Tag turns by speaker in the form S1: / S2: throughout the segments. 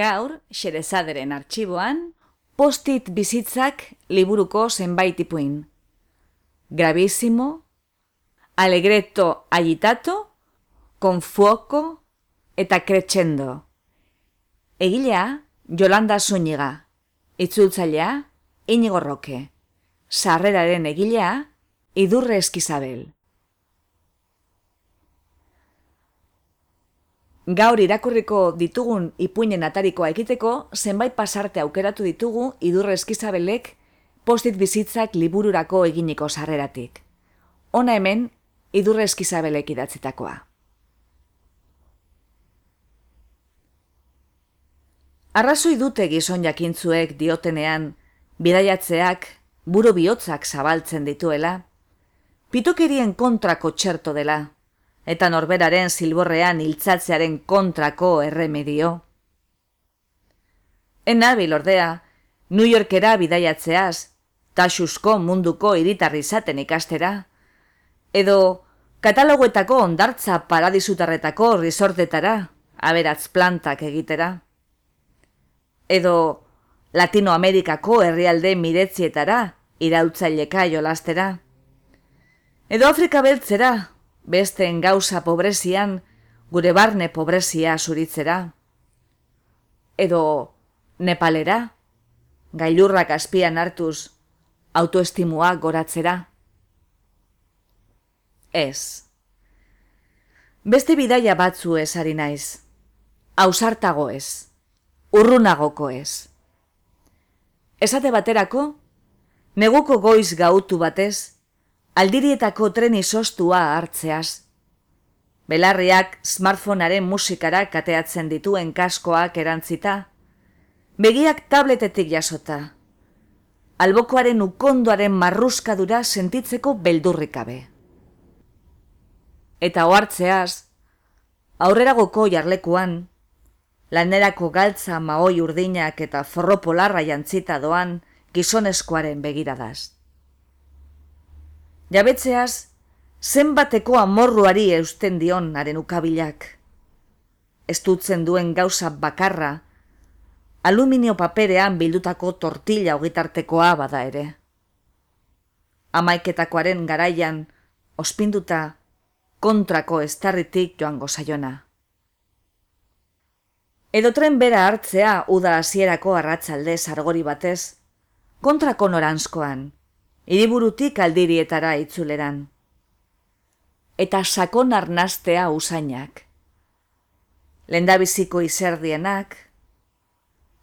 S1: Gaur, xerezaderen arxiboan, postit bizitzak liburuko zenbait ipuin. Gravísimo, alegreto agitato, con fuoco eta crescendo. Egilea, Jolanda Zuniga, itzultzailea, Inigo Roque. Sarreraren egilea, Idurre Eskizabel. Gaur irakurriko ditugun ipuinen atarikoa ekiteko, zenbait pasarte aukeratu ditugu idurre eskizabelek postit bizitzak libururako eginiko sarreratik. Hona hemen, idurre eskizabelek idatzitakoa. Arrazoi dute gizon jakintzuek diotenean, bidaiatzeak, buru bihotzak zabaltzen dituela, pitokerien kontrako txerto dela, eta norberaren silborrean hiltzatzearen kontrako erremedio. Enabil ordea, New Yorkera bidaiatzeaz, taxusko munduko iritarri izaten ikastera, edo kataloguetako ondartza paradisutarretako risortetara, aberatz plantak egitera, edo Latinoamerikako herrialde miretzietara, irautzaileka jolastera, edo Afrika beltzera, besteen gauza pobrezian, gure barne pobrezia zuritzera. Edo Nepalera, gailurrak azpian hartuz, autoestimua goratzera. Ez. Beste bidaia batzu ez ari naiz. Ausartago ez. Urrunagoko ez. Esate baterako, neguko goiz gautu batez, aldirietako tren izostua hartzeaz. Belarriak smartphonearen musikara kateatzen dituen kaskoak erantzita, begiak tabletetik jasota, albokoaren ukondoaren marruskadura sentitzeko beldurrikabe. Eta ohartzeaz, aurreragoko jarlekuan, lanerako galtza maoi urdinak eta forro polarra jantzita doan gizoneskoaren begiradaz. Jabetzeaz, zenbateko amorruari eusten dion haren ukabilak. Ez dutzen duen gauza bakarra, aluminio paperean bildutako tortilla hogitartekoa bada ere. Amaiketakoaren garaian, ospinduta, kontrako estarritik joango zaiona. Edo tren bera hartzea uda hasierako arratzalde sargori batez, kontrako noranzkoan, hiriburutik aldirietara itzuleran. Eta sakon arnastea usainak. Lendabiziko izerdienak,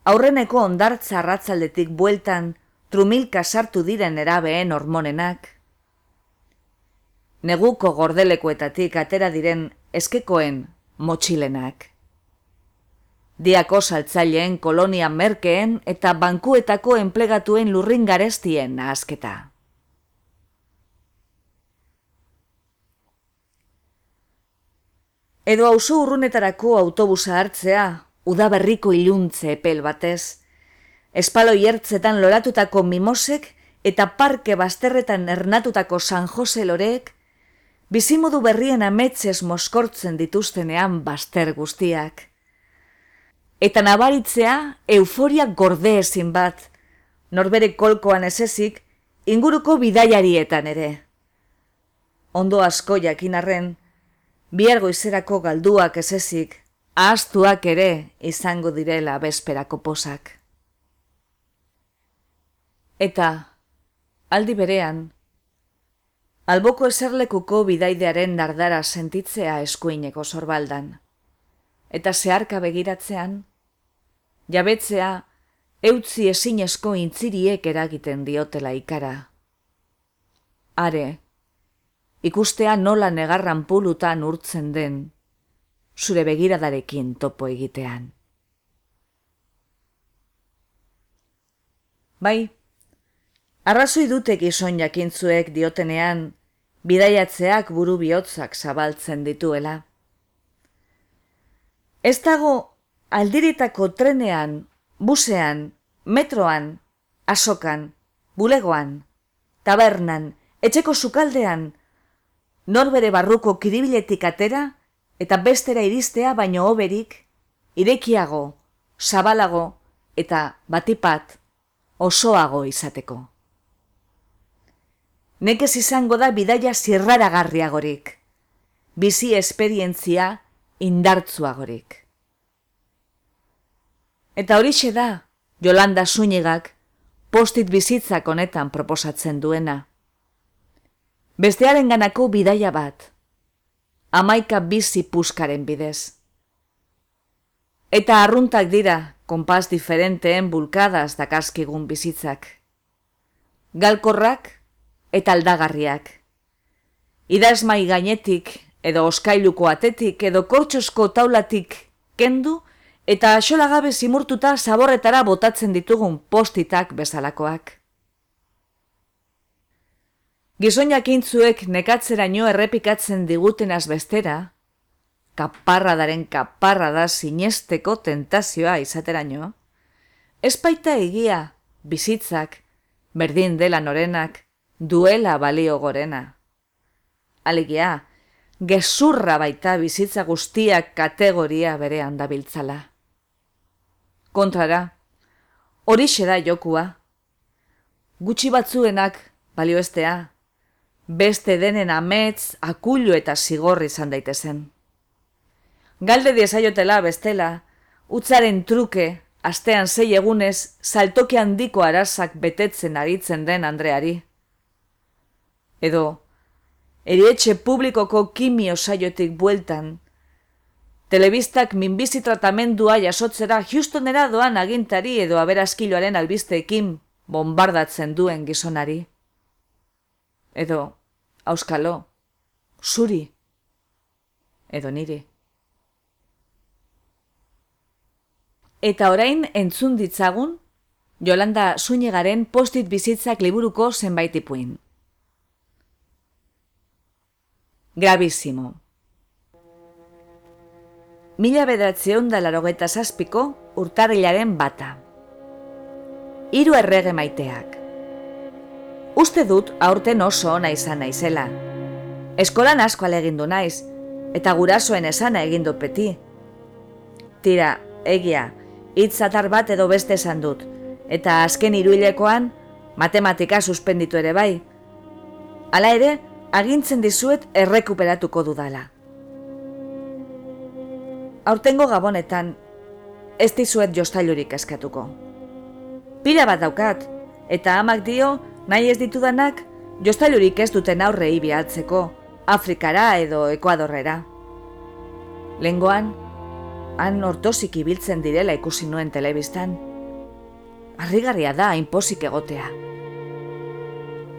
S1: aurreneko ondartza arratzaldetik bueltan trumilka sartu diren erabeen hormonenak, neguko gordelekoetatik atera diren eskekoen motxilenak. Diako saltzaileen kolonia merkeen eta bankuetako enplegatuen lurrin garestien nahazketa. Edo auzo urrunetarako autobusa hartzea, udaberriko iluntze epel batez, espalo jertzetan loratutako mimosek eta parke bazterretan ernatutako San Jose lorek, bizimodu berrien ametzez moskortzen dituztenean baster guztiak. Eta nabaritzea euforia gorde ezin bat, norbere kolkoan ezezik, inguruko bidaiarietan ere. Ondo asko jakinarren, bihar goizerako galduak ezezik, ahaztuak ere izango direla bezperako posak. Eta, aldi berean, alboko eserlekuko bidaidearen nardara sentitzea eskuineko sorbaldan. eta zeharka begiratzean, jabetzea eutzi ezinezko intziriek eragiten diotela ikara. Are, ikustea nola negarran pulutan urtzen den, zure begiradarekin topo egitean. Bai, arrazoi dute gizon jakintzuek diotenean, bidaiatzeak buru bihotzak zabaltzen dituela. Ez dago aldiritako trenean, busean, metroan, asokan, bulegoan, tabernan, etxeko sukaldean, norbere barruko kiribiletik atera eta bestera iristea baino oberik, irekiago, zabalago eta batipat osoago izateko. Nekez izango da bidaia zirraragarriagorik, bizi esperientzia indartzuagorik. Eta hori da, Jolanda Zunigak, postit bizitzak honetan proposatzen duena. Bestearen ganako bidaia bat, amaika bizi puskaren bidez. Eta arruntak dira, konpaz diferenteen bulkadaz dakaskigun bizitzak. Galkorrak eta aldagarriak. Idazmai gainetik edo oskailuko atetik edo kortxosko taulatik kendu eta gabe zimurtuta zaborretara botatzen ditugun postitak bezalakoak. Gizoinak intzuek nekatzeraino errepikatzen diguten azbestera, kaparra daren kaparra da sinesteko tentazioa izateraino, ez baita egia bizitzak, berdin dela norenak, duela balio gorena. Alegia, gezurra baita bizitza guztiak kategoria berean dabiltzala. Kontrara, hori da jokua. Gutxi batzuenak balioestea, beste denen amets, akullu eta zigorri izan daitezen. Galde diezaiotela bestela, utzaren truke, astean zei egunez, saltoke handiko arazak betetzen aritzen den Andreari. Edo, erietxe publikoko kimio saiotik bueltan, telebistak minbizi tratamendua jasotzera Houstonera doan agintari edo aberazkiloaren albisteekin bombardatzen duen gizonari. Edo, auskalo, zuri, edo niri. Eta orain entzun ditzagun, Jolanda Zuñegaren postit bizitzak liburuko zenbait ipuin. Gravísimo. Mila bedatzeon da larogeta zazpiko urtarrilaren bata. Hiru errege maiteak. Uste dut aurten oso ona izan naizela. Eskolan asko alegindu naiz, eta gurasoen esana egindu peti. Tira, egia, hitzatar bat edo beste esan dut, eta azken hiruilekoan matematika suspenditu ere bai. Hala ere, agintzen dizuet errekuperatuko dudala. Aurtengo gabonetan, ez dizuet jostailurik eskatuko. Pila bat daukat, eta amak dio, nahi ez ditudanak, jostailurik ez duten aurrei bihatzeko, Afrikara edo Ekuadorrera. Lengoan, han ortozik ibiltzen direla ikusi nuen telebistan. Arrigarria da inpozik egotea.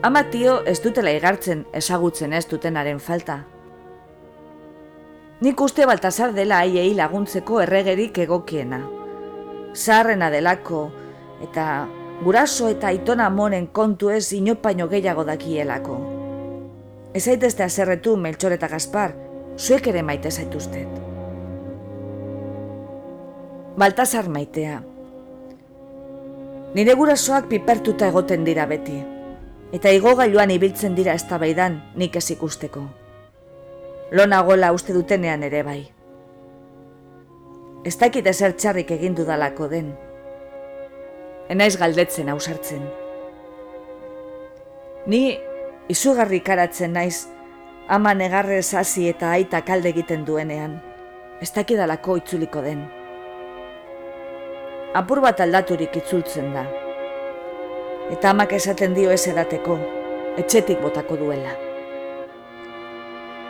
S1: Ama tio ez dutela igartzen ezagutzen ez dutenaren falta. Nik uste baltasar dela aiei laguntzeko erregerik egokiena. Zarrena delako eta guraso eta itona monen kontu ez inopaino gehiago dakielako. Ez aitezte azerretu Meltxor eta Gaspar, zuek ere maite zaituztet. Baltasar maitea. Nire gurasoak pipertuta egoten dira beti, eta igogailuan ibiltzen dira eztabaidan nik ez ikusteko. Lona gola uste dutenean ere bai. Ez dakit ezer txarrik egin dudalako den. Enaiz galdetzen ausartzen. Ni izugarri karatzen naiz ama negarrez hasi eta aita kalde egiten duenean. Ez dakidalako itzuliko den apur bat aldaturik itzultzen da. Eta amak esaten dio ez edateko, etxetik botako duela.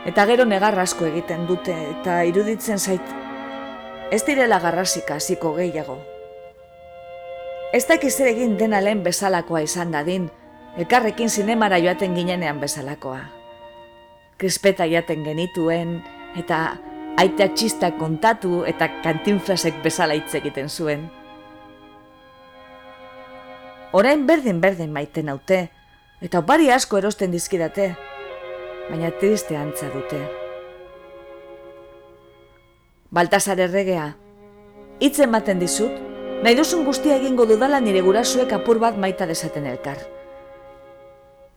S1: Eta gero negar asko egiten dute eta iruditzen zait ez direla garrasika hasiko gehiago. Ez dakiz ere egin dena lehen bezalakoa izan dadin, elkarrekin zinemara joaten ginenean bezalakoa. Krispeta jaten genituen, eta aita txista kontatu eta kantinflasek bezala hitz egiten zuen. Orain berdin-berdin maiten naute, eta opari asko erosten dizkidate, baina triste antza dute. Baltasar erregea, hitz ematen dizut, nahi duzun guztia egingo dudala nire gurasuek apur bat maita desaten elkar.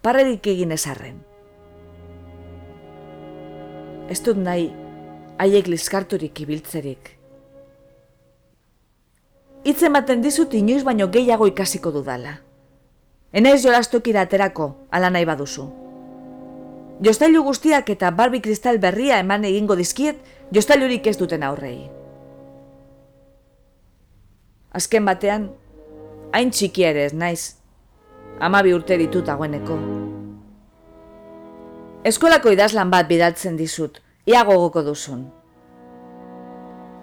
S1: Parrerik egin ezarren. Ez dut nahi, haiek liskarturik ibiltzerik. Hitz ematen dizut inoiz baino gehiago ikasiko dudala. Enaiz jolastokira aterako, ala nahi baduzu. Jostailu guztiak eta barbi kristal berria eman egingo dizkiet, jostailurik ez duten aurrei. Azken batean, hain txiki ere ez naiz, amabi urte ditut agueneko. Eskolako idazlan bat bidaltzen dizut, ia gogoko duzun.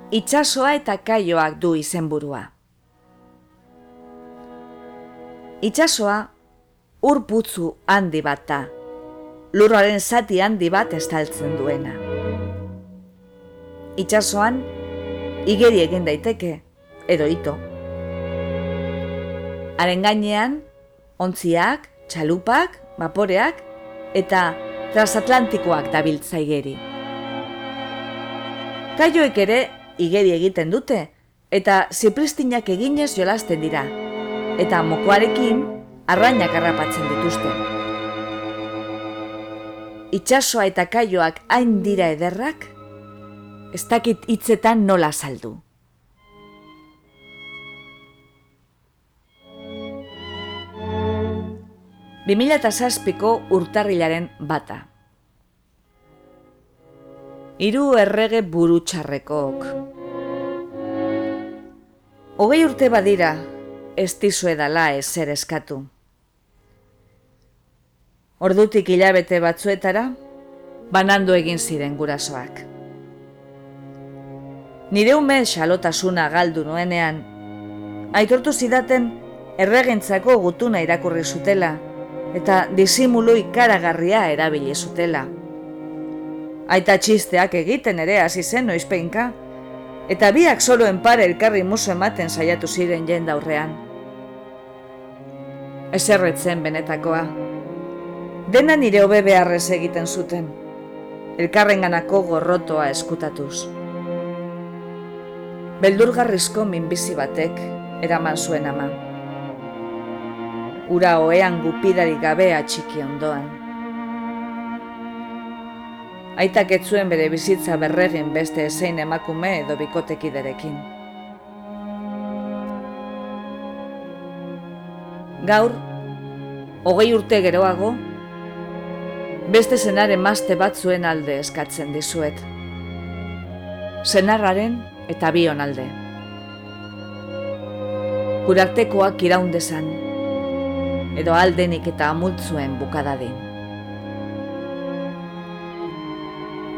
S1: Itxasoa eta kaioak du izenburua. Itxasoa ur putzu handi bat da. Lurroaren zati handi bat estaltzen duena. Itxasoan, igeri egin daiteke, edo ito. Haren gainean, ontziak, txalupak, vaporeak eta transatlantikoak dabiltza igeri. Kaioek ere igeri egiten dute, eta zipristinak eginez jolasten dira, eta mokoarekin arrainak harrapatzen dituzte. Itxasoa eta kaioak hain dira ederrak, ez dakit hitzetan nola saldu. Bimila eta zazpiko urtarrilaren bata. Hiru errege burutxarrekok. Hogei urte badira, ez dizu edala ezer eskatu. Ordutik hilabete batzuetara, banandu egin ziren gurasoak. Nire ume xalotasuna galdu nuenean, aitortu zidaten erregentzako gutuna irakurri zutela eta disimulu ikaragarria erabili zutela. Aita txisteak egiten ere hasi zen noizpeinka, eta biak soloen pare elkarri muso ematen saiatu ziren jenda aurrean eserretzen benetakoa. Dena nire hobe beharrez egiten zuten, elkarrenganako gorrotoa eskutatuz. Beldurgarrizko minbizi batek eraman zuen ama. Ura oean gupidari gabe atxiki ondoan. Aitak etzuen bere bizitza berregin beste ezein emakume edo bikotekiderekin. Gaur, hogei urte geroago, beste zenare mazte bat zuen alde eskatzen dizuet. Zenarraren eta bion alde. Kurartekoak iraundezan, edo aldenik eta amultzuen bukadadin.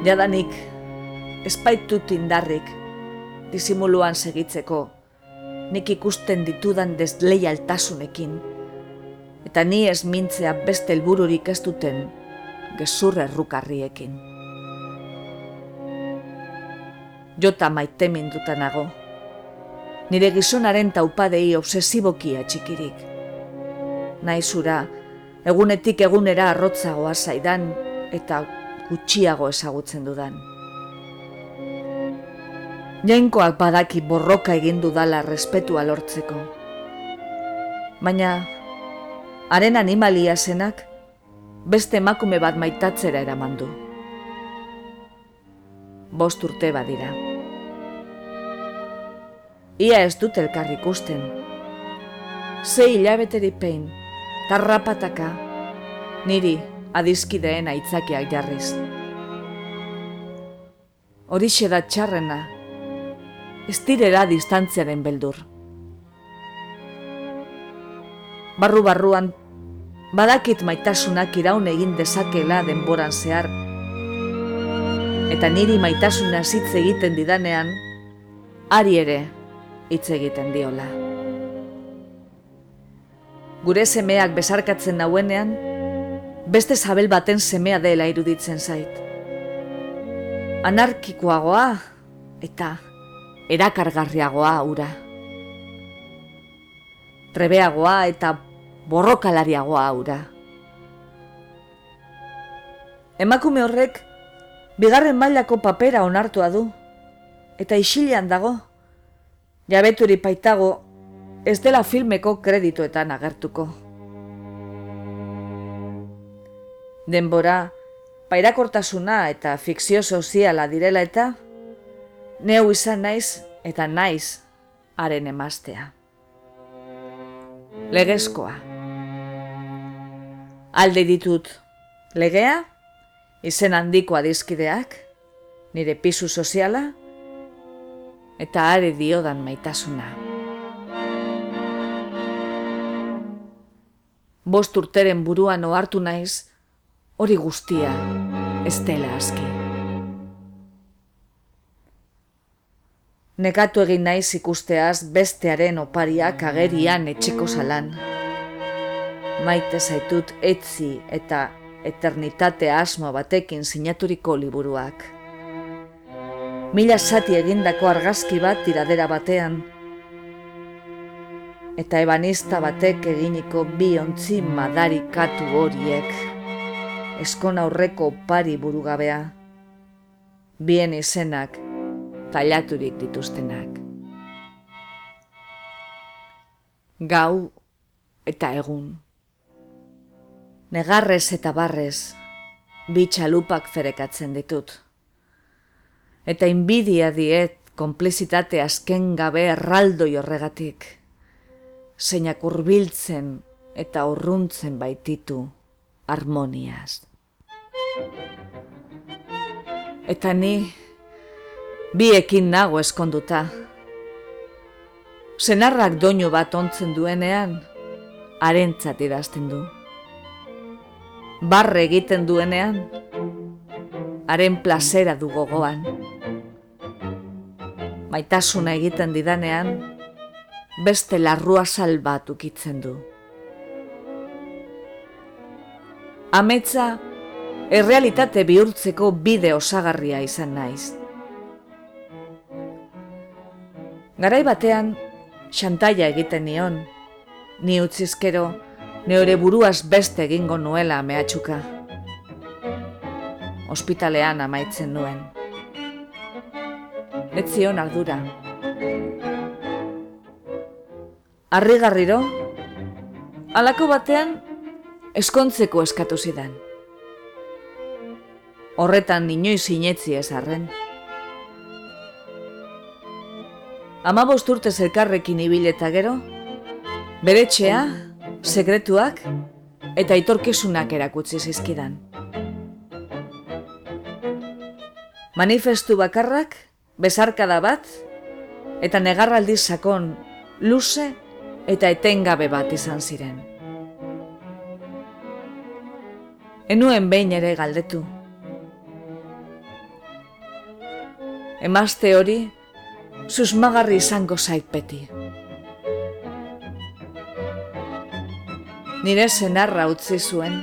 S1: Jadanik, espaitut indarrik, disimuluan segitzeko, nik ikusten ditudan desleialtasunekin, eta ni ez mintzea beste helbururik ez duten gezur errukarriekin. Jota maite nago, nire gizonaren taupadei obsesiboki atxikirik. Naizura, egunetik egunera arrotzagoa zaidan eta gutxiago ezagutzen dudan. Jainkoak badaki borroka egin dudala respetua lortzeko. Baina haren animalia zenak, beste emakume bat maitatzera eraman du. Bost urte badira. Ia ez dut elkar ikusten. Ze hilabeteri pein, tarrapataka, niri adizkideen aitzakiak jarriz. Horixe da txarrena, ez direra distantziaren beldur. Barru-barruan badakit maitasunak iraun egin dezakela denboran zehar. Eta niri maitasuna hitz egiten didanean, ari ere hitz egiten diola. Gure semeak besarkatzen nauenean, beste zabel baten semea dela iruditzen zait. Anarkikoagoa eta erakargarriagoa ura. Trebeagoa eta borrokalariagoa ura. Emakume horrek bigarren mailako papera onartua du eta isilean dago. Jabeturi paitago ez dela filmeko kredituetan agertuko. Denbora, pairakortasuna eta fikzio soziala direla eta neu izan naiz eta naiz haren emaztea. Legezkoa. Alde ditut legea izen handiko adizkideak, nire pisu soziala, eta are diodan maitasuna. Bost urteren buruan ohartu naiz, hori guztia, ez dela aski. Nekatu egin naiz ikusteaz bestearen opariak agerian etxeko salan. Maite zaitut etzi eta eternitate asmo batekin sinaturiko liburuak. Mila sati egindako argazki bat tiradera batean, eta ebanista batek eginiko bi ontzi madarikatu horiek, eskon aurreko pari burugabea, bien izenak tailaturik dituztenak. Gau eta egun negarrez eta barrez, bitxalupak ferekatzen ditut. Eta inbidia diet konplizitate azken gabe erraldo horregatik, zeinak urbiltzen eta urruntzen baititu harmoniaz. Eta ni biekin nago eskonduta. Senarrak doinu bat ontzen duenean, harentzat idazten du barre egiten duenean, haren plazera du gogoan. Maitasuna egiten didanean, beste larrua salbat ukitzen du. Ametza, errealitate bihurtzeko bide osagarria izan naiz. Garai batean, xantaia egiten nion, ni utzizkero, neure buruaz beste egingo nuela mehatxuka. Hospitalean amaitzen nuen. Ez zion ardura. Arrigarriro, alako batean eskontzeko eskatu zidan. Horretan inoiz inetzi ez arren. Ama urte zelkarrekin ibileta gero, bere txea, sekretuak eta itorkizunak erakutsi zizkidan. Manifestu bakarrak, bezarkada bat, eta negarraldi sakon, luze eta etengabe bat izan ziren. Enuen behin ere galdetu. Emazte hori, susmagarri izango zait beti. nire senarra utzi zuen.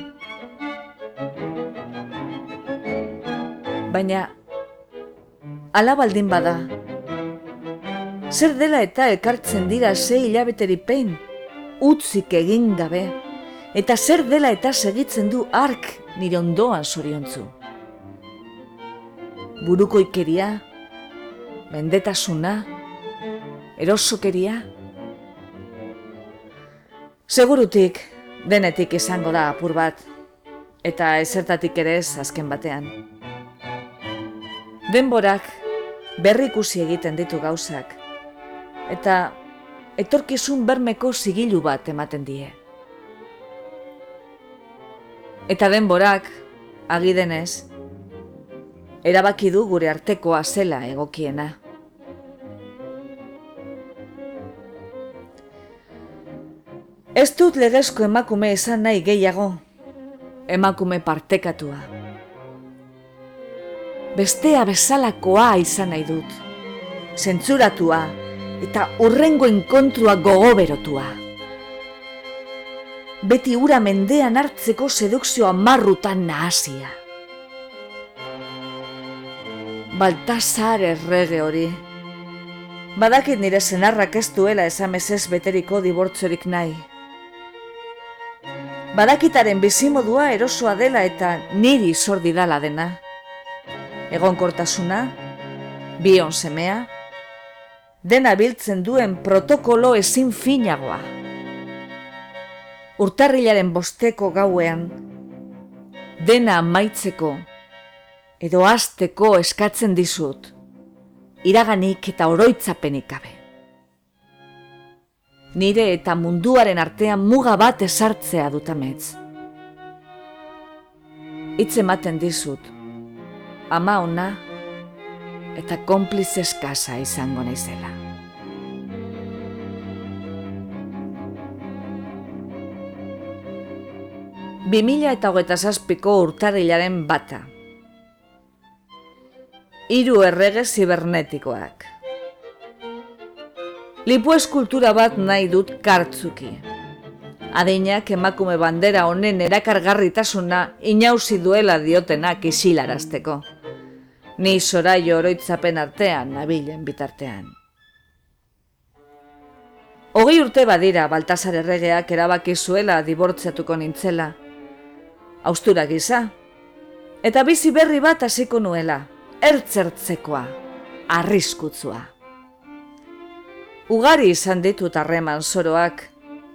S1: Baina, ala baldin bada, zer dela eta ekartzen dira ze hilabeteri pein, utzik egin gabe, eta zer dela eta segitzen du ark nire ondoan zoriontzu. Buruko ikeria, bendetasuna, erosokeria, Segurutik, denetik izango da apur bat, eta ezertatik ere ez azken batean. Denborak berrikusi egiten ditu gauzak, eta etorkizun bermeko zigilu bat ematen die. Eta denborak, agidenez, erabaki du gure artekoa zela egokiena. Ez dut legezko emakume esan nahi gehiago, emakume partekatua. Bestea bezalakoa izan nahi dut, zentzuratua eta urrengo enkontrua gogoberotua. Beti ura mendean hartzeko sedukzioa marrutan nahasia. Baltasar errege hori. Badakit nire senarrak ez duela esamezez beteriko dibortzorik nahi. Badakitaren bizimodua erosoa dela eta niri sordidala dena. Egonkortasuna, bion semea, dena biltzen duen protokolo ezin finagoa. Urtarrilaren bosteko gauean, dena maitzeko edo azteko eskatzen dizut, iraganik eta oroitzapenik gabe. Nire eta munduaren artean muga bat esartzea dutamez. Itz ematen dizut, ama ona eta konpliz eskasa izango naizela. Bi mila eta hogeta zazpiko urtarrilaren bata, hiru errege zibernetikoak. Lipu eskultura bat nahi dut kartzuki. Adeinak emakume bandera honen erakargarritasuna inauzi duela diotenak isilarazteko. Ni soraio oroitzapen artean nabilen bitartean. Hogei urte badira Baltasar erregeak erabaki zuela dibortziatuko nintzela. Austura gisa. Eta bizi berri bat hasiko nuela ertzertzekoa, arriskutzua. Ugari izan ditut harreman soroak,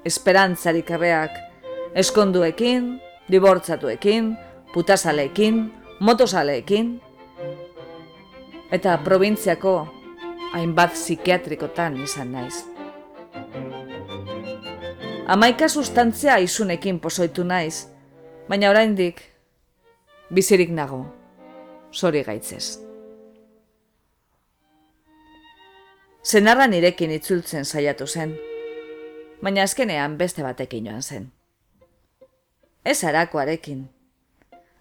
S1: esperantzarik abeak, eskonduekin, dibortzatuekin, putasaleekin, motosaleekin, eta probintziako hainbat psikiatrikotan izan naiz. Amaika sustantzia izunekin posoitu naiz, baina oraindik bizirik nago sori gaitzez. Zenarra nirekin itzultzen saiatu zen, baina azkenean beste batekin joan zen. Ez arakoarekin.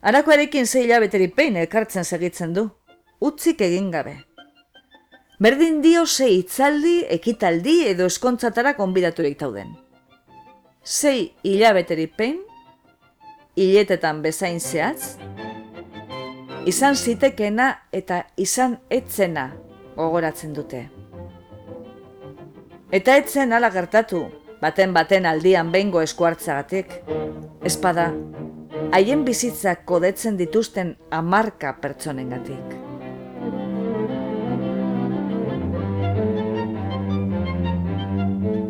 S1: Arakoarekin zeila beteri pein elkartzen segitzen du, utzik egin gabe. Berdin dio ze itzaldi, ekitaldi edo eskontzatara konbidaturik tauden. Sei hilabeteri pein, hiletetan bezain zehatz, izan zitekena eta izan etzena gogoratzen dute. Eta etzen ala gertatu, baten baten aldian bengo eskuartzagatik, espada, haien bizitzak kodetzen dituzten amarka pertsonengatik.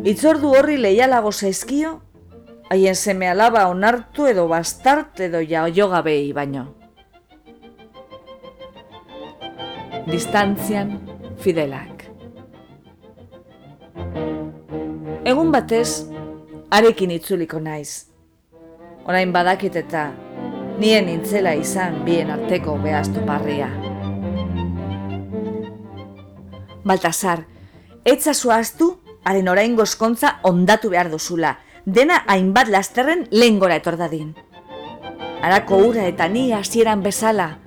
S1: Itzordu horri leialago zaizkio, haien seme alaba onartu edo bastart edo jaio gabei baino. distantzian fidelak. Egun batez, arekin itzuliko naiz. Orain badakit eta nien intzela izan bien arteko behaztu parria. Baltasar, etza zuaztu, haren orain gozkontza ondatu behar duzula, dena hainbat lasterren lehen gora etor dadin. Arako ura eta ni hasieran bezala,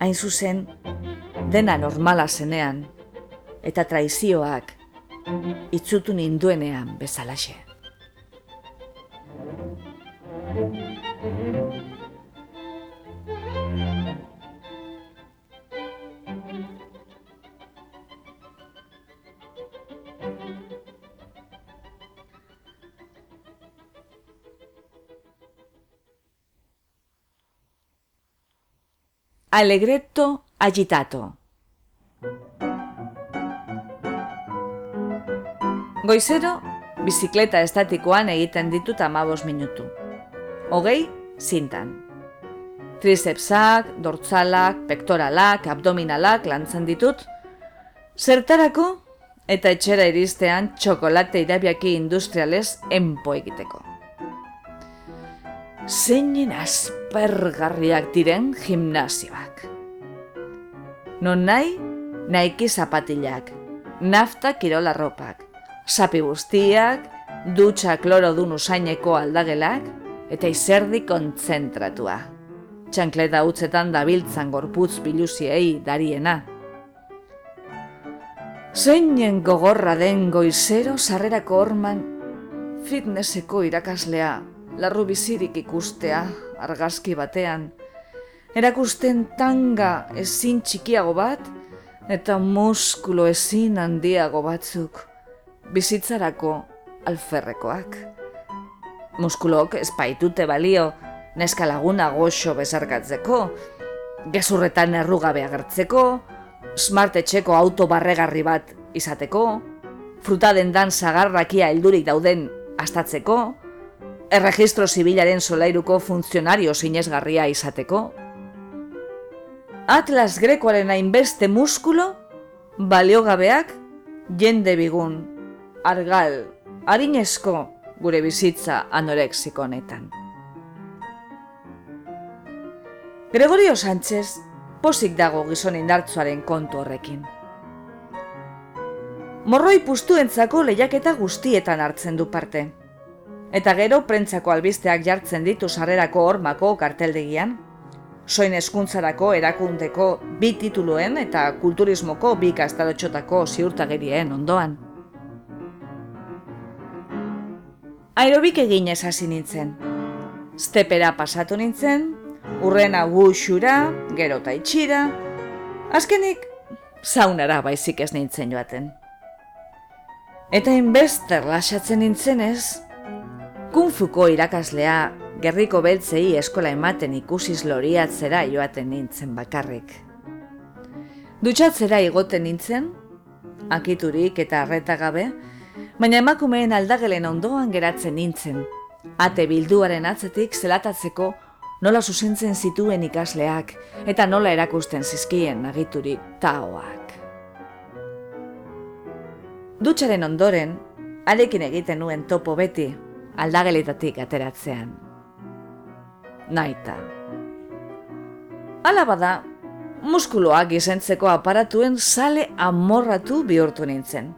S1: hain zuzen, dena normala zenean, eta traizioak itzutu ninduenean bezalaxe. Allegretto agitato. Goizero, bizikleta estatikoan egiten ditut amabos minutu. Hogei, zintan. Tricepsak, dortzalak, pektoralak, abdominalak lantzen ditut. Zertarako eta etxera iristean txokolate irabiaki industrialez enpo egiteko. Zeinen aspergarriak diren gimnazioak non nahi, nahiki zapatilak, nafta kirola ropak, sapi guztiak, dutxa kloro dun usaineko aldagelak, eta izerdi kontzentratua. Txankleta utzetan dabiltzan gorputz biluziei dariena. Zeinen gogorra den goizero sarrerako orman fitnesseko irakaslea, larru bizirik ikustea, argazki batean, erakusten tanga ezin txikiago bat, eta muskulo ezin handiago batzuk, bizitzarako alferrekoak. Muskulok espaitute balio, neska laguna goxo bezarkatzeko, gezurretan errugabe agertzeko, smart etxeko auto barregarri bat izateko, fruta dendan zagarrakia heldurik dauden astatzeko, erregistro zibilaren solairuko funtzionario sinesgarria izateko. Atlas grekoaren hainbeste muskulo, baliogabeak, jende bigun, argal, harinezko gure bizitza anorexiko honetan. Gregorio Sánchez posik dago gizon indartzuaren kontu horrekin. Morroi pustuentzako lehiaketa guztietan hartzen du parte. Eta gero prentzako albisteak jartzen ditu sarrerako hormako karteldegian, soin eskuntzarako erakundeko bi tituluen eta kulturismoko bi kastadotxotako ziurtagerien ondoan. Aerobik egin hasi nintzen. Stepera pasatu nintzen, urrena guxura, gero eta itxira, azkenik zaunara baizik ez nintzen joaten. Eta inbester lasatzen nintzen ez, kunfuko irakaslea gerriko beltzei eskola ematen ikusiz loriatzera joaten nintzen bakarrik. Dutxatzera igoten nintzen, akiturik eta arretagabe, baina emakumeen aldagelen ondoan geratzen nintzen, ate bilduaren atzetik zelatatzeko nola zuzentzen zituen ikasleak eta nola erakusten zizkien agiturik taoak. Dutxaren ondoren, arekin egiten nuen topo beti, aldagelitatik ateratzean. Naita. Hala bada, muskuloak izentzeko aparatuen sale amorratu bihurtu nintzen.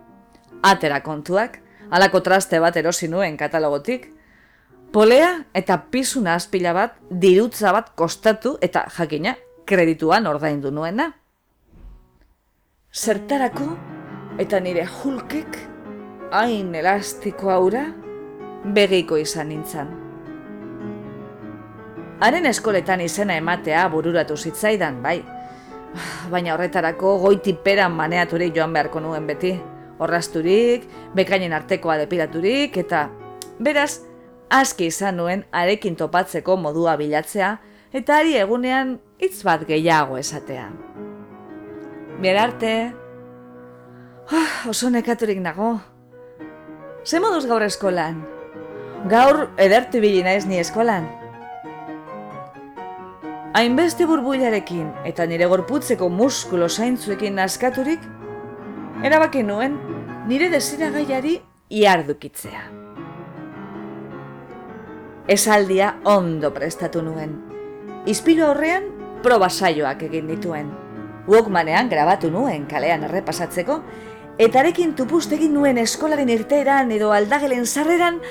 S1: Atera kontuak, alako traste bat erosi nuen katalogotik, Polea eta pizuna azpila bat dirutza bat kostatu eta jakina kredituan ordaindu nuena. Zertarako eta nire hulkek hain elastiko aura begiko izan nintzen. Haren eskoletan izena ematea bururatu zitzaidan, bai. Baina horretarako goiti peran maneaturik joan beharko nuen beti. Horrazturik, bekainen artekoa depilaturik, eta beraz, aski izan nuen arekin topatzeko modua bilatzea eta ari egunean hitz bat gehiago esatea. Berarte, oh, oso nekaturik nago. Ze moduz gaur eskolan? Gaur edertu bili naiz ni eskolan. Hainbeste burbuilarekin eta nire gorputzeko muskulo zaintzuekin naskaturik, erabaki nuen nire desiragaiari iardukitzea esaldia ondo prestatu nuen. Izpilu horrean, proba saioak egin dituen. Walkmanean grabatu nuen kalean errepasatzeko, eta arekin tupustegin nuen eskolaren irteeran edo aldagelen sarreran,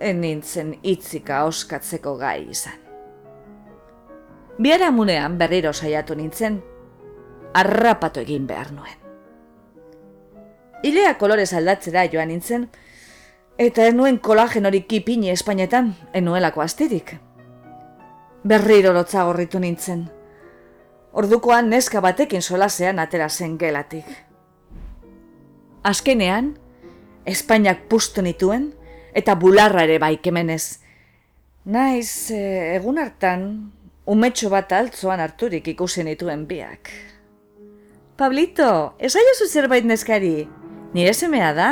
S1: enintzen itzika oskatzeko gai izan. Biara munean berriro saiatu nintzen, arrapatu egin behar nuen. Ilea kolorez aldatzera joan nintzen, Eta ez nuen kolagen hori kipini Espainetan, enuelako astirik. Berriro lotza gorritu nintzen. Ordukoan neska batekin solasean atera zen gelatik. Azkenean, Espainiak pustu nituen, eta bularra ere baikemenez. Naiz, e, egun hartan, umetxo bat altzoan harturik ikusi nituen biak. Pablito, ez aiozu zerbait neskari, nire semea da?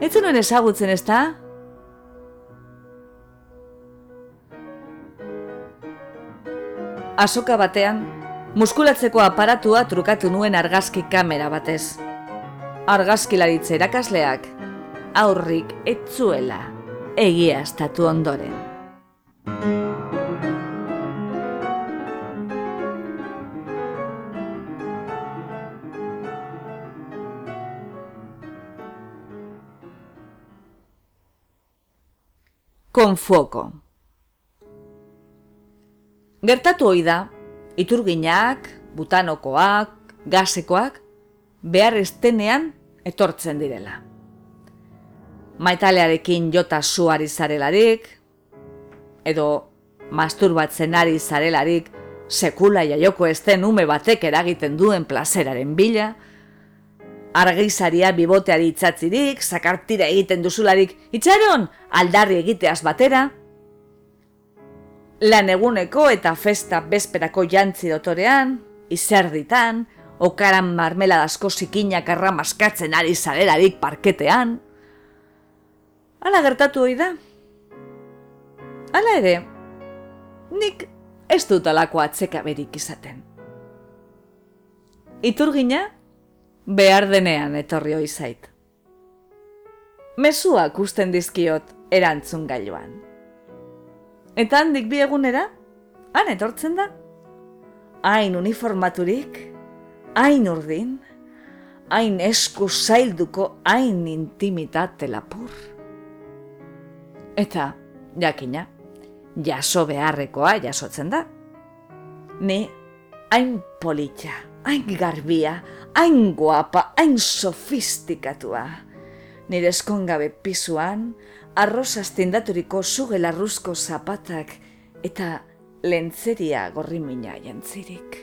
S1: Ez nuen ezagutzen ez da? Asoka batean, muskulatzeko aparatua trukatu nuen argazki kamera batez. Argazkilaritze erakasleak, aurrik etzuela, egia estatu ondoren. con foco. Gertatu hoi da, iturginak, butanokoak, gasekoak, behar estenean etortzen direla. Maitalearekin jota suari zarelarik, edo masturbatzen ari zarelarik, sekula jaioko esten ume batek eragiten duen plazeraren bila, argizaria biboteari itzatzirik, zakartira egiten duzularik, itxaron aldarri egiteaz batera, lan eguneko eta festa bezperako jantzi dotorean, izerditan, okaran marmeladazko zikinak arramaskatzen ari zarelarik parketean. Hala gertatu hoi da. Hala ere, nik ez dut alako atzeka berik izaten. Iturgina, behar denean etorri hoi zait. Mezuak usten dizkiot erantzun gailuan. Eta handik bi egunera, han etortzen da. Hain uniformaturik, hain urdin, hain esku zailduko, hain intimitate lapur. Eta, jakina, jaso beharrekoa jasotzen da. Ni, hain politxa, hain garbia, hain guapa, hain sofistikatua. Nire eskongabe pisuan, arroz astindaturiko zuge larruzko zapatak eta lentzeria gorrimina jantzirik.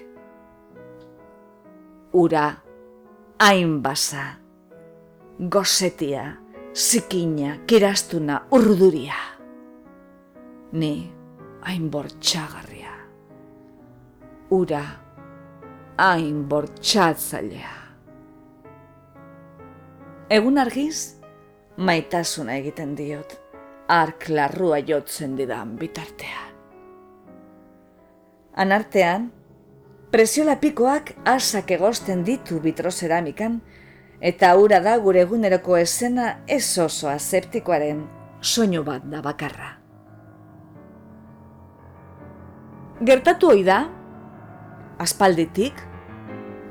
S1: Ura, hain basa, gozetia, zikina, kirastuna, urduria. Ni, hain bortxagarria. Ura, hain bortxatzailea. Egun argiz, maitasuna egiten diot, ark larrua jotzen didan bitartean. Anartean, presiola pikoak asak egosten ditu vitroceramikan, eta ura da gure eguneroko esena ez oso aseptikoaren soinu bat da bakarra. Gertatu hoi da, aspalditik,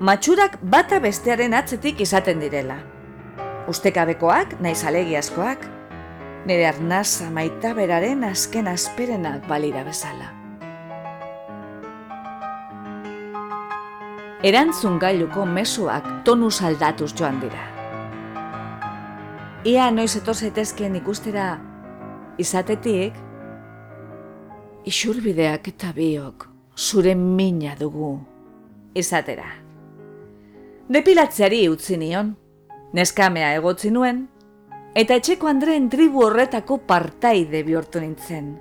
S1: matxurak bata bestearen atzetik izaten direla. Ustekabekoak, naiz alegiazkoak, nire arnaza maita beraren azken asperenak balira bezala. Erantzun gailuko mesuak tonuz aldatuz joan dira. Ia noiz etozetezkien ikustera izatetik, isurbideak eta biok zure mina dugu izatera. Depilatzeari utzi nion, neskamea egotzi nuen, eta etxeko Andreen tribu horretako partaide bihurtu nintzen.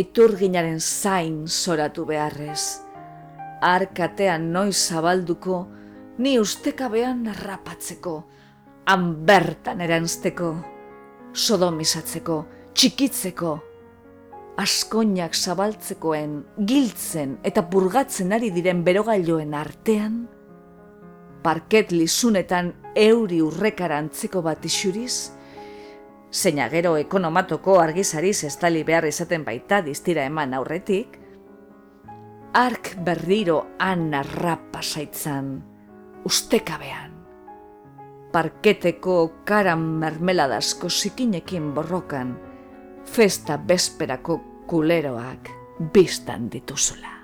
S1: Iturginaren zain zoratu beharrez, arkatean noiz zabalduko, ni ustekabean narrapatzeko, han bertan eranzteko, sodomizatzeko, txikitzeko, askoinak zabaltzekoen, giltzen eta purgatzen ari diren berogailoen artean, parket lizunetan euri urrekara antzeko bat isuriz, zeina gero ekonomatoko argizariz estali behar izaten baita diztira eman aurretik, ark berriro anna rapa zaitzan, ustekabean, parketeko karan mermeladazko zikinekin borrokan, festa besperako kuleroak biztan dituzula.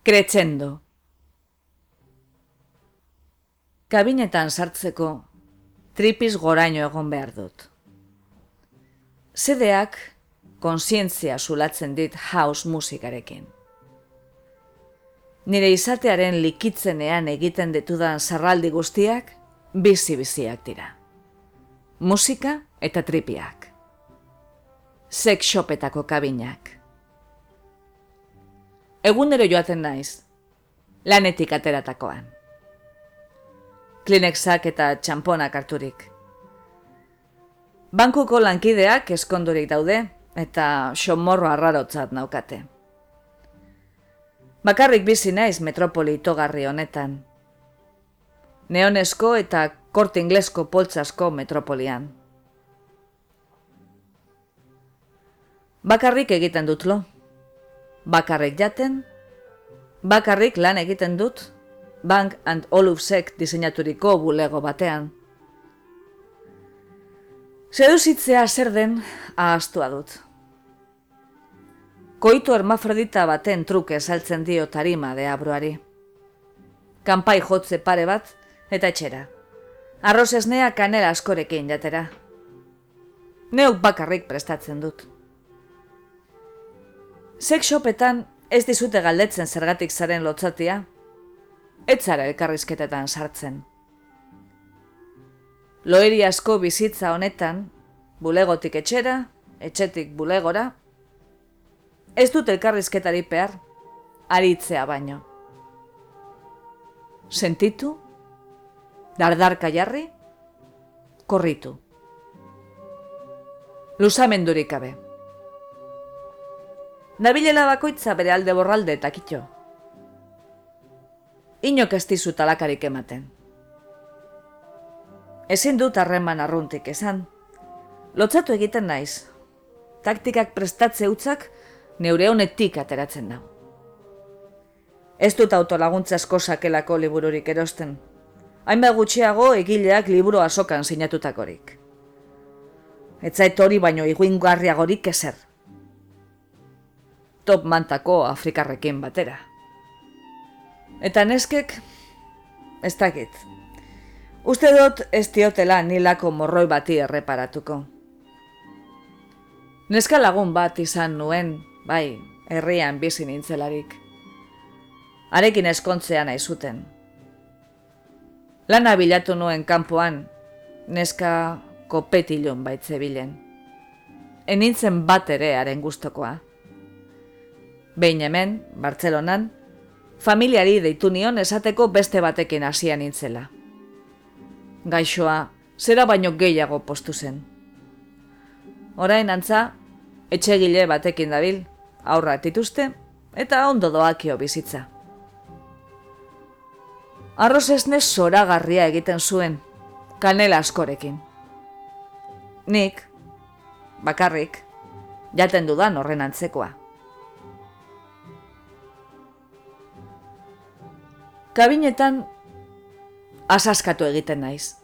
S1: Kretxendo Kabinetan sartzeko tripiz goraino egon behar dut. Zedeak konsientzia zulatzen dit house musikarekin. Nire izatearen likitzenean egiten ditudan zarraldi guztiak bizi-biziak dira. Musika eta tripiak. Sex shopetako kabinak. Egunero joaten naiz, lanetik ateratakoan. Klinexak eta txamponak harturik. Bankuko lankideak eskondurik daude eta xomorro arrarotzat naukate. Bakarrik bizi naiz metropoli itogarri honetan. Neonesko eta korte inglesko poltsasko metropolian. Bakarrik egiten dut lo. Bakarrik jaten, bakarrik lan egiten dut, Bank and Olufsek diseinaturiko bulego batean. Seduzitzea zer den ahaztua dut. Koito hermafrodita baten truke saltzen dio tarima de abroari. Kanpai jotze pare bat eta etxera. Arroz esnea kanela askorekin jatera. Neuk bakarrik prestatzen dut. Sex shopetan ez dizute galdetzen zergatik zaren lotzatia, ez zara elkarrizketetan sartzen. Loeri asko bizitza honetan, bulegotik etxera, etxetik bulegora, ez dut elkarrizketari behar, aritzea baino. Sentitu, dardarka jarri, korritu. Luzamendurik gabe. Nabilela bakoitza bere alde borralde eta kitxo. Inok ez dizu talakarik ematen. Ezin dut harreman arruntik esan. Lotzatu egiten naiz. Taktikak prestatze utzak neure honetik ateratzen da. Ez dut autolaguntza asko sakelako libururik erosten. Hainba gutxiago egileak liburu asokan sinatutakorik. Etzait hori baino iguingarriagorik ezer. Top mantako Afrikarrekin batera. Eta neskek, ez dakit. Uste dut ez diotela nilako morroi bati erreparatuko. Neska lagun bat izan nuen, bai, herrian bizi nintzelarik. Arekin eskontzea nahi zuten. Lana bilatu nuen kanpoan, neska kopetilon baitze bilen. Enintzen bat ere haren gustokoa. Behin hemen, Bartzelonan, familiari deitu nion esateko beste batekin hasia nintzela. Gaixoa, zera baino gehiago postu zen. Orain antza, etxegile batekin dabil, aurra dituzte eta ondo doakio bizitza. Arroz esne zoragarria egiten zuen, kanela askorekin. Nik, bakarrik, jaten dudan horren antzekoa. Kabinetan asaskatu egiten naiz.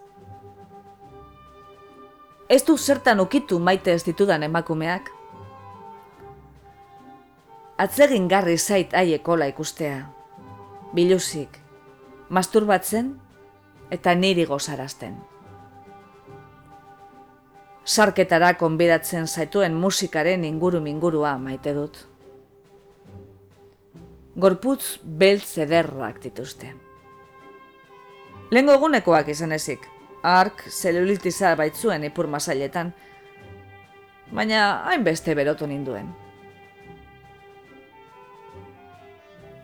S1: Ez du zertan ukitu maite ez ditudan emakumeak. Atzegin garri zait aiekola ikustea. Biluzik, masturbatzen eta niri gozarazten. Sarketara konbidatzen zaituen musikaren inguru mingurua maite dut gorputz beltz ederrak dituzte. Lengo egunekoak izan ezik, ark zelulitiza baitzuen ipur masailetan, baina hainbeste berotu ninduen.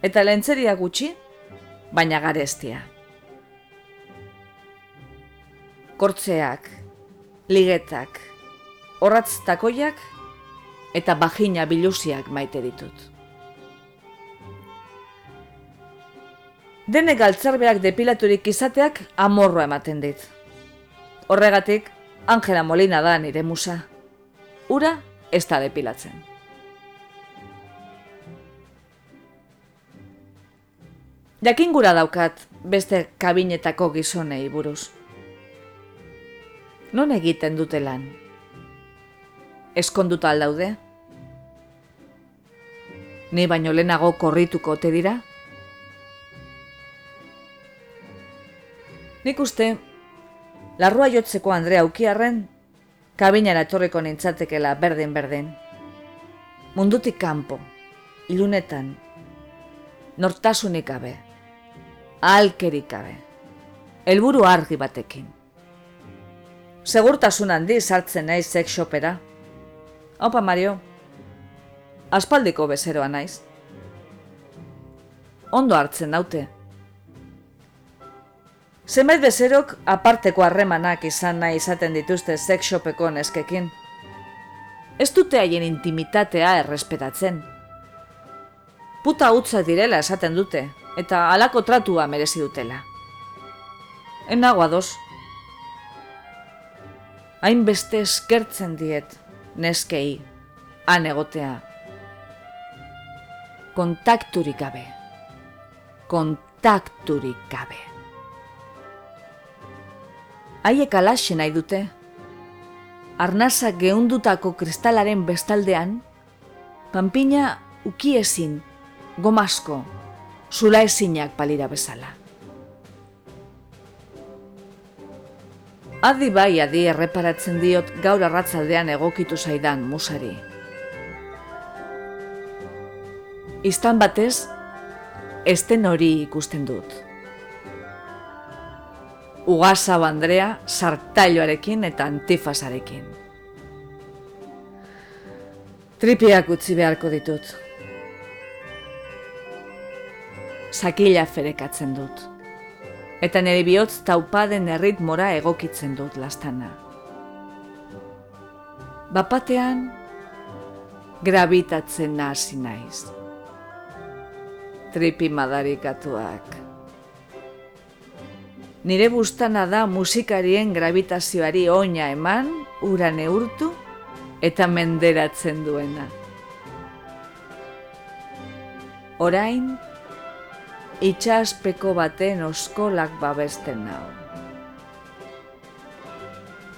S1: Eta lentzeria gutxi, baina garestia. Kortzeak, ligetak, horratz takoiak eta bajina bilusiak maite ditut. Dene galtzarbeak depilaturik izateak amorroa ematen dit. Horregatik, Angela Molina da nire musa. Ura ez da depilatzen. Jakin gura daukat beste kabinetako gizonei buruz. Non egiten dute lan? Eskonduta aldaude? Ni baino lehenago korrituko te dira? Nik uste, larrua jotzeko Andrea ukiarren, kabinara etorriko nintzatekela berdin-berdin. Mundutik kanpo, ilunetan, nortasunik gabe, ahalkerik gabe, helburu argi batekin. Segurtasun handi sartzen naiz sex shopera. Opa, Mario, aspaldiko bezeroa naiz. Ondo hartzen daute, Zenbait bezerok aparteko harremanak izan nahi izaten dituzte sex shopeko neskekin. Ez dute haien intimitatea errespetatzen. Puta utza direla esaten dute, eta halako tratua merezi dutela. Enago ados. Hainbeste eskertzen diet, neskei, han egotea. Kontakturik gabe. Kontakturik takturik gabe. Haiek alaxe nahi dute, arnasa geundutako kristalaren bestaldean, panpina ukiezin, gomasko, zula ezinak palira bezala. Adi bai adi erreparatzen diot gaur arratzaldean egokitu zaidan musari. Iztan batez, esten hori ikusten dut. Ugasa bandrea sartailoarekin eta antifasarekin. Tripiak utzi beharko ditut. Sakila ferekatzen dut. Eta nire bihotz taupaden erritmora egokitzen dut lastana. Bapatean, gravitatzen nahasi naiz. Tripi madarikatuak. Nire bustana da musikarien gravitazioari oina eman, ura neurtu eta menderatzen duena. Orain, itxaspeko baten oskolak babesten nau.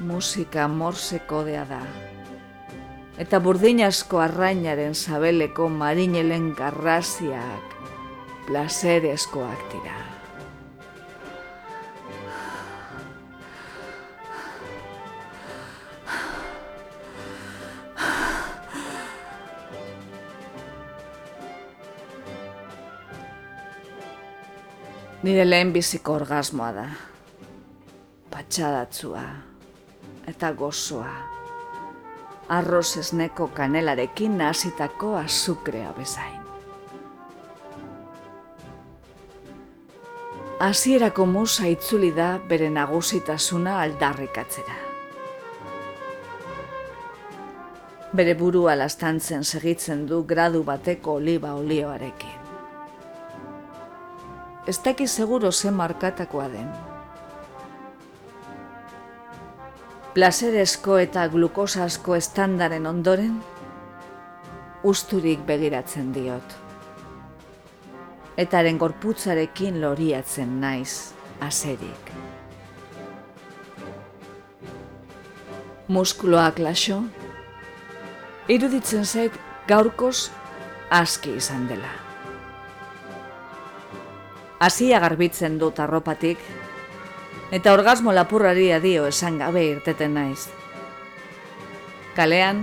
S1: Musika morse kodea da. Eta burdin asko arrainaren zabeleko marinelen garraziak plazerezkoak dira. Nire lehen biziko orgasmoa da. Patxadatzua eta gozoa. Arroz esneko kanelarekin nazitako azukrea bezain. Hasierako musa itzuli da bere nagusitasuna aldarrikatzera. Bere burua lastantzen segitzen du gradu bateko oliba olioarekin ez dakiz seguro ze markatakoa den. Plazerezko eta glukosasko estandaren ondoren, usturik begiratzen diot. Etaren gorputzarekin loriatzen naiz, aserik. Muskuloak laso, iruditzen zait gaurkoz aski izan dela. Asia garbitzen dut arropatik, eta orgasmo lapurrari adio esan gabe irteten naiz. Kalean,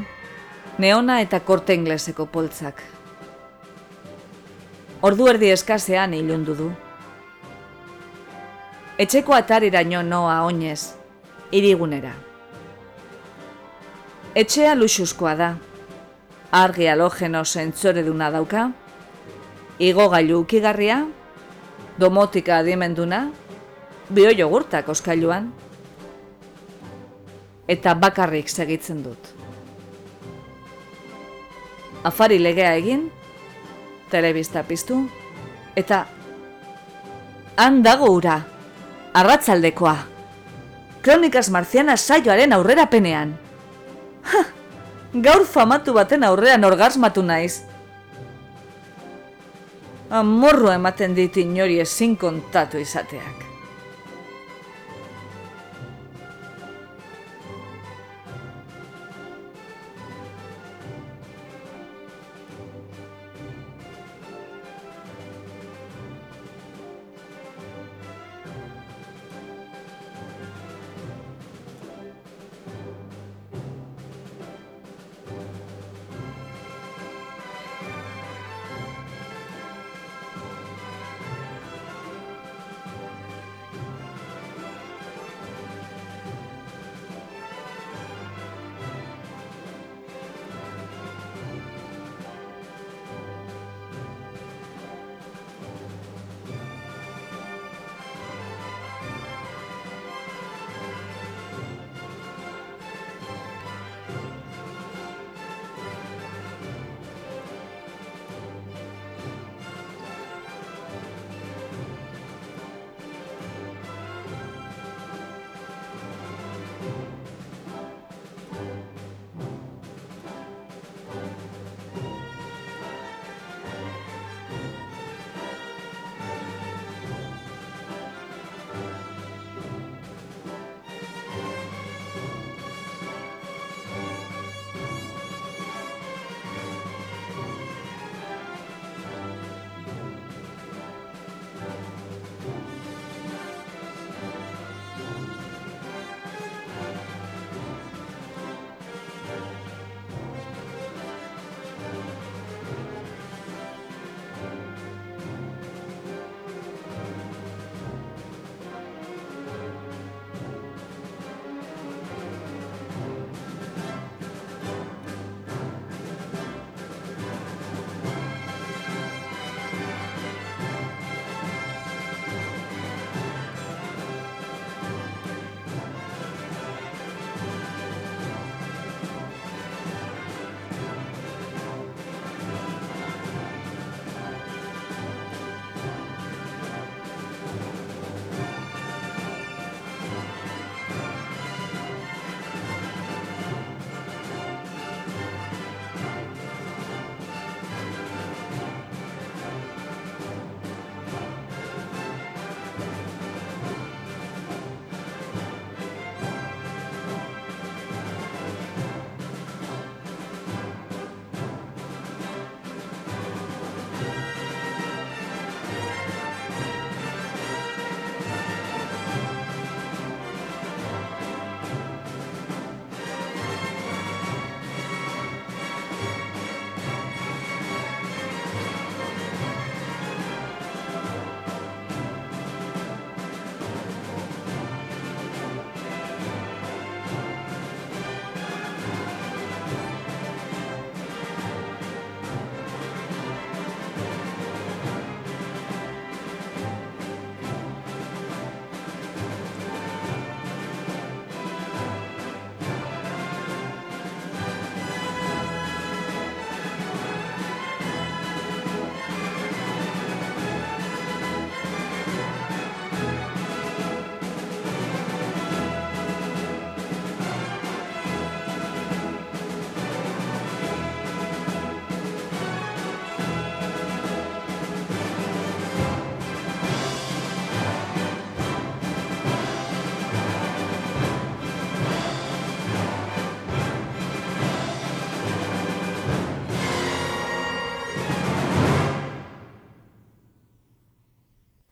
S1: neona eta korte ingleseko poltzak. Ordu erdi eskasean ilundu du. Etxeko atariraino noa oinez, irigunera. Etxea luxuzkoa da, argi alogeno zentzore duna dauka, igo gailu ukigarria, domotika adimenduna, bio jogurtak oskailuan, eta bakarrik segitzen dut. Afari legea egin, telebista piztu, eta han dago ura, arratzaldekoa, kronikas marziana saioaren aurrera penean. Ha, gaur famatu baten aurrean orgasmatu naiz, amorro ematen dit inori ezin kontatu izateak.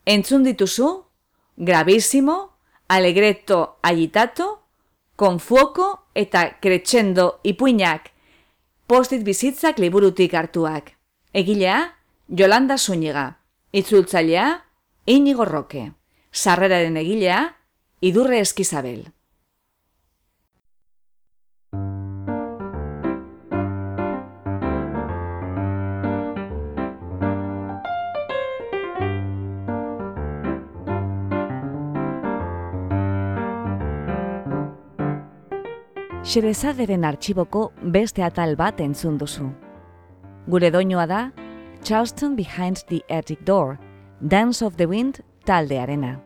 S1: Entzun dituzu, gravísimo, alegreto agitato, konfuoko eta crescendo ipuinak, postit bizitzak liburutik hartuak. Egilea, Jolanda Zuniga. Itzultzailea, Inigo Roque. Sarreraren egilea, Idurre Eskizabel. Xerezaderen artxiboko beste atal bat entzun duzu. Gure doinoa da Charleston Behind the Attic Door, Dance of the Wind taldearena.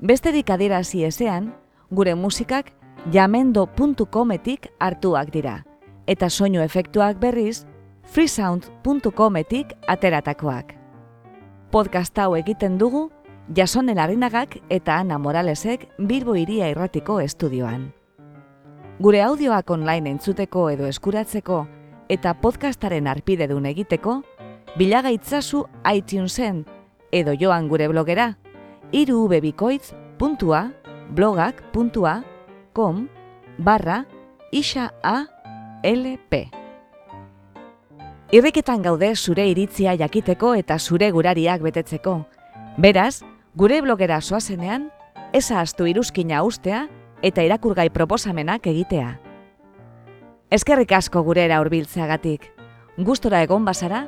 S1: Besterik adierazi ezean, gure musikak jamendo.cometik hartuak dira, eta soinu efektuak berriz freesound.cometik ateratakoak. Podcast hau egiten dugu Jasonen Arinagak eta Ana Moralesek Bilbo Iria Irratiko estudioan. Gure audioak online entzuteko edo eskuratzeko eta podcastaren arpide duen egiteko, bilagaitzazu iTunesen edo joan gure blogera irubebikoitz.blogak.com barra isa a lp. Irriketan gaude zure iritzia jakiteko eta zure gurariak betetzeko. Beraz, gure blogera soazenean, eza astu iruzkina ustea eta irakurgai proposamenak egitea. Eskerrik asko gurera hurbiltzeagatik. Gustora egon bazara,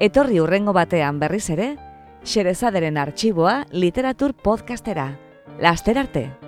S1: etorri urrengo batean berriz ere, Xerezaderen arxiboa literatur podcastera. Laster arte!